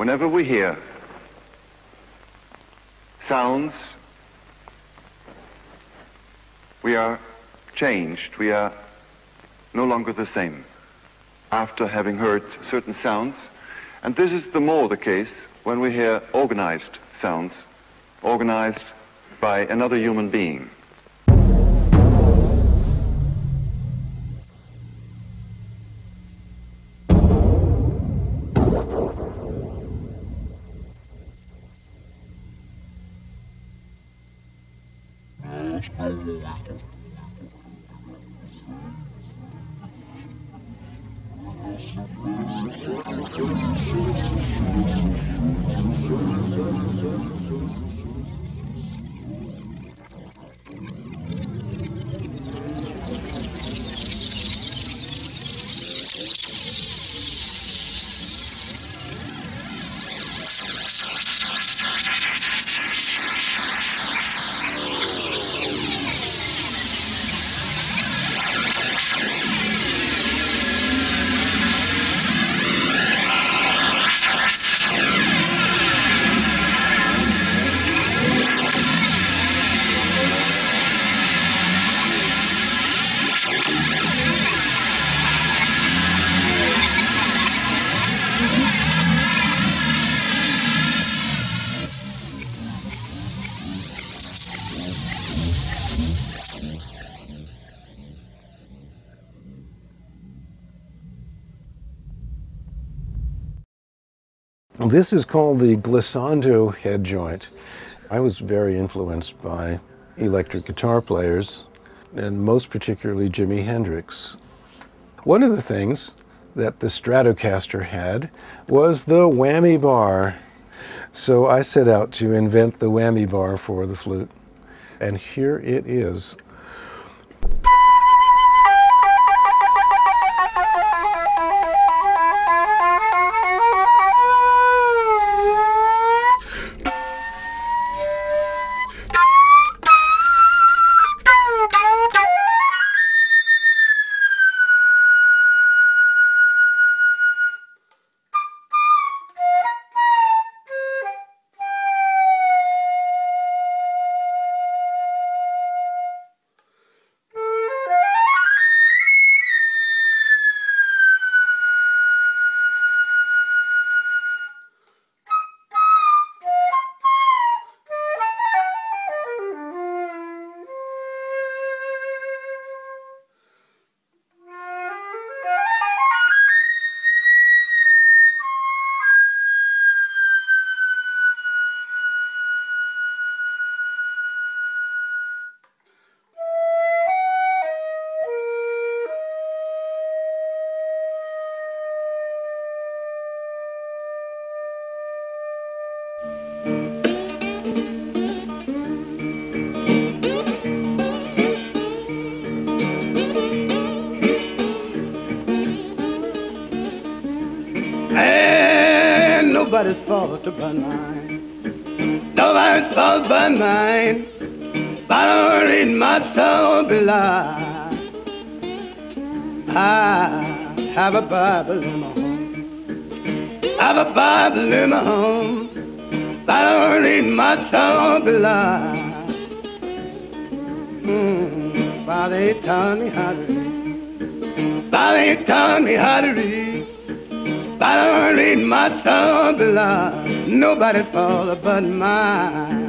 whenever we hear sounds, we are changed. We are no longer the same after having heard certain sounds. And this is the more the case when we hear organized sounds, organized by another human being. This is called the glissando head joint. I was very influenced by electric guitar players, and most particularly Jimi Hendrix. One of the things that the Stratocaster had was the whammy bar. So I set out to invent the whammy bar for the flute, and here it is. Nobody's fault but mine. Nobody's fault but mine. But I read my soul belie. I have a Bible in my home. I have a Bible in my home. But I read my soul belie. Mm, Father, taught me how to read. Father, he taught me how to read. But I read my below. Nobody's fault but mine.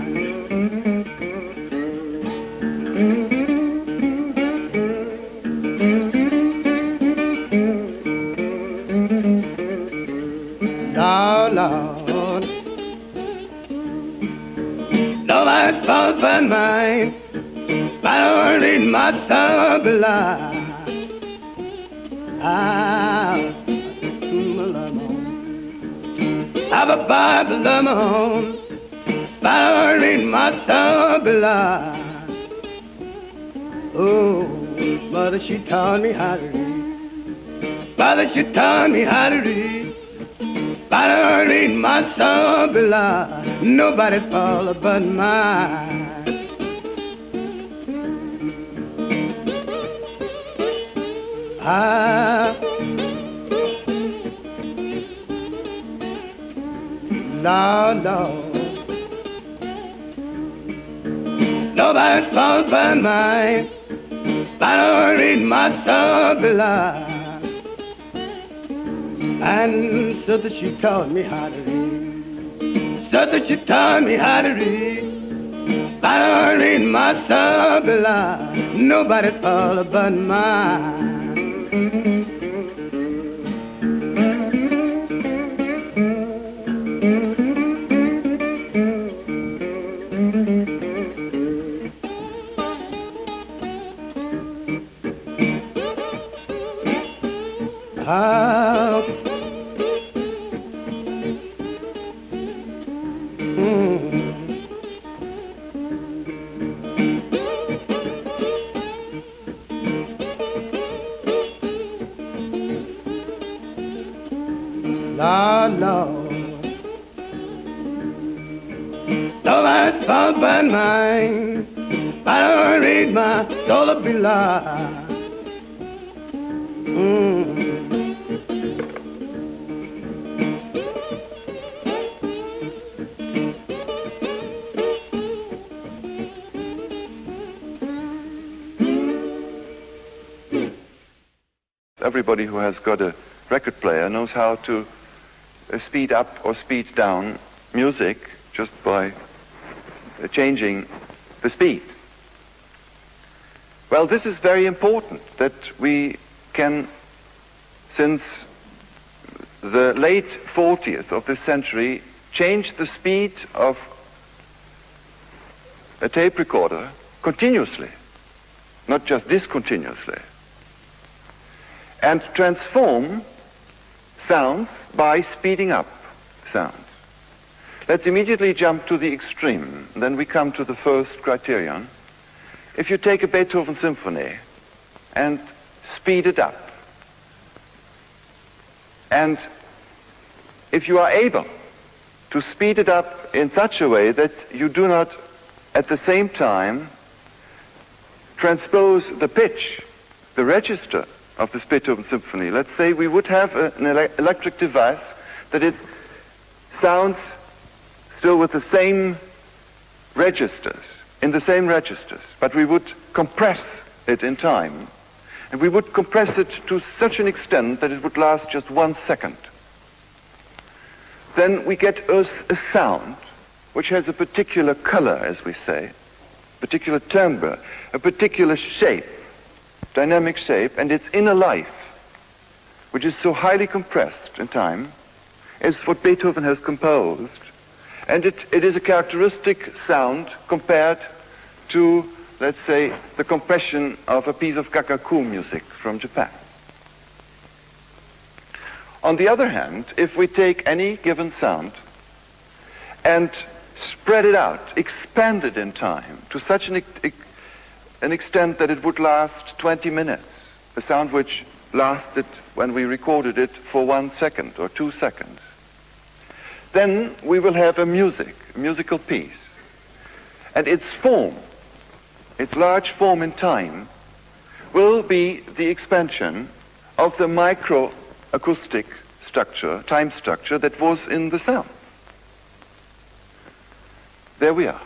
Fault but mine. But I read my. Ah, have a Bible of my own, but I read my below. Oh, mother, she taught me how to read. Mother, she taught me how to read. But I read my soul Nobody's fault but mine. Ah. Lord, Lord. Nobody's fault but mine. I don't read my below. And so that she taught me how to read. That she taught me how to read. I don't read my soul below. Nobody's fault but mine. Who has got a record player knows how to uh, speed up or speed down music just by uh, changing the speed. Well, this is very important that we can, since the late 40th of this century, change the speed of a tape recorder continuously, not just discontinuously, and transform sounds by speeding up sounds. Let's immediately jump to the extreme. Then we come to the first criterion. If you take a Beethoven symphony and speed it up, and if you are able to speed it up in such a way that you do not at the same time transpose the pitch, the register of this Beethoven symphony. Let's say we would have a, an ele electric device that it sounds still with the same registers, in the same registers, but we would compress it in time. And we would compress it to such an extent that it would last just one second. Then we get a, a sound which has a particular color, as we say, particular timbre, a particular shape, dynamic shape, and its inner life, which is so highly compressed in time, is what Beethoven has composed. And it, it is a characteristic sound compared to, let's say, the compression of a piece of gagaku music from Japan. On the other hand, if we take any given sound and spread it out, expand it in time to such an, an extent that it would last 20 minutes, a sound which lasted when we recorded it for one second or two seconds, then we will have a music, a musical piece. And its form, its large form in time, will be the expansion of the microacoustic structure, time structure that was in the sound. There we are.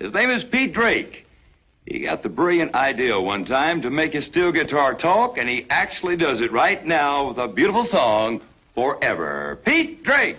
His name is Pete Drake. He got the brilliant idea one time to make his steel guitar talk, and he actually does it right now with a beautiful song, Forever. Pete Drake.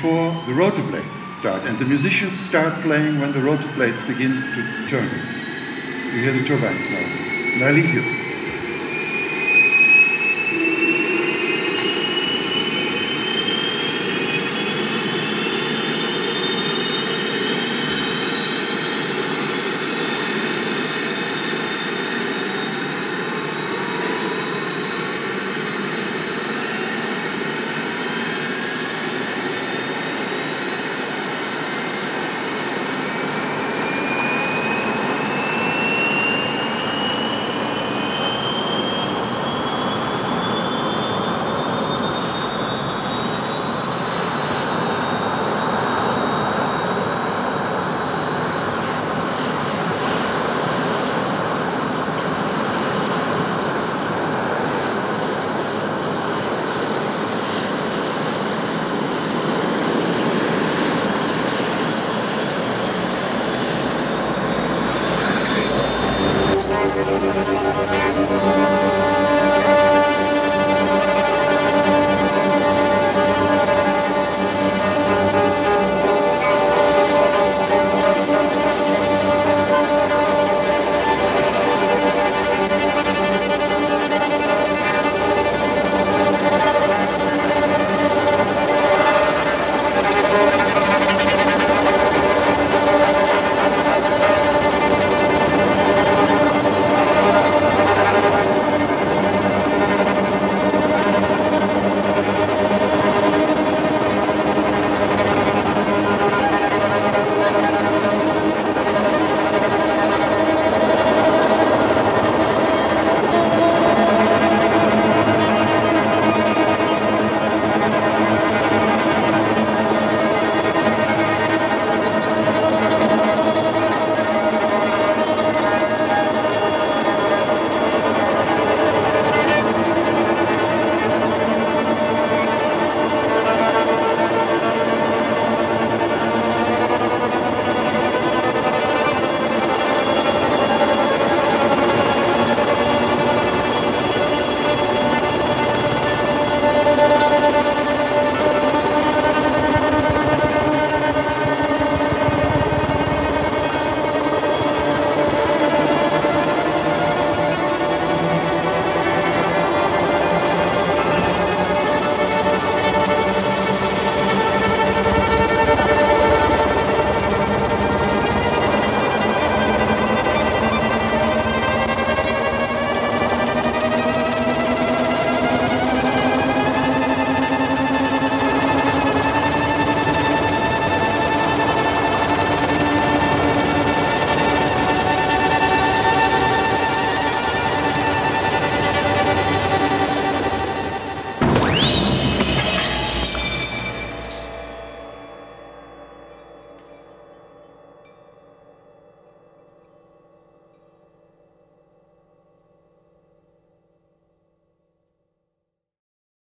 before the rotor blades start, and the musicians start playing when the rotor blades begin to turn. You hear the turbines now. And I leave you.